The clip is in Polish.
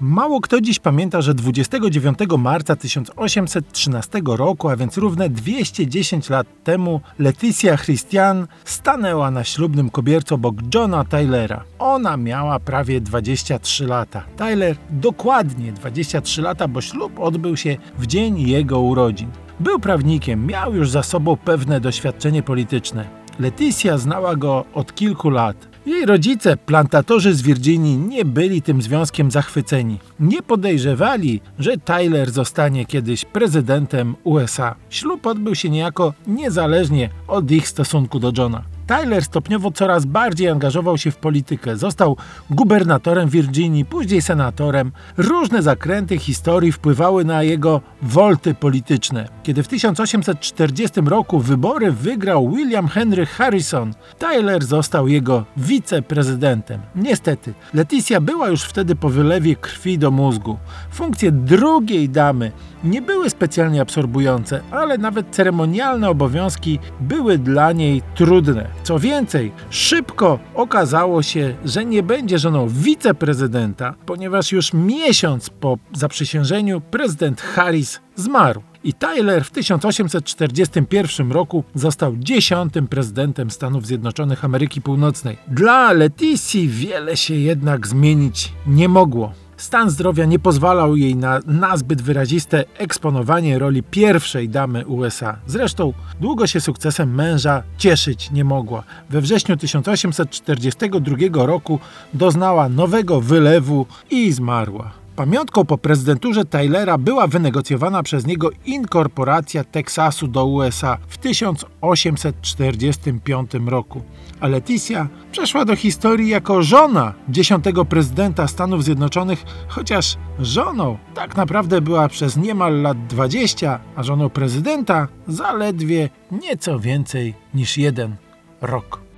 Mało kto dziś pamięta, że 29 marca 1813 roku, a więc równe 210 lat temu, Leticia Christian stanęła na ślubnym kobiercu obok Johna Tylera. Ona miała prawie 23 lata. Tyler dokładnie 23 lata, bo ślub odbył się w dzień jego urodzin. Był prawnikiem, miał już za sobą pewne doświadczenie polityczne. Leticia znała go od kilku lat. Jej rodzice, plantatorzy z Virginii, nie byli tym związkiem zachwyceni. Nie podejrzewali, że Tyler zostanie kiedyś prezydentem USA. Ślub odbył się niejako niezależnie od ich stosunku do Johna. Tyler stopniowo coraz bardziej angażował się w politykę. Został gubernatorem Virginii, później senatorem. Różne zakręty historii wpływały na jego wolty polityczne. Kiedy w 1840 roku wybory wygrał William Henry Harrison, Tyler został jego wiceprezydentem. Niestety, Leticia była już wtedy po wylewie krwi do mózgu. Funkcje drugiej damy nie były specjalnie absorbujące, ale nawet ceremonialne obowiązki były dla niej trudne. Co więcej, szybko okazało się, że nie będzie żoną wiceprezydenta, ponieważ już miesiąc po zaprzysiężeniu prezydent Harris zmarł. I Tyler w 1841 roku został dziesiątym prezydentem Stanów Zjednoczonych Ameryki Północnej. Dla Leticji wiele się jednak zmienić nie mogło. Stan zdrowia nie pozwalał jej na nazbyt wyraziste eksponowanie roli pierwszej damy USA. Zresztą długo się sukcesem męża cieszyć nie mogła. We wrześniu 1842 roku doznała nowego wylewu i zmarła. Pamiątką po prezydenturze Tylera była wynegocjowana przez niego inkorporacja Teksasu do USA w 1845 roku, a Leticia przeszła do historii jako żona dziesiątego prezydenta Stanów Zjednoczonych, chociaż żoną tak naprawdę była przez niemal lat 20, a żoną prezydenta zaledwie nieco więcej niż jeden rok.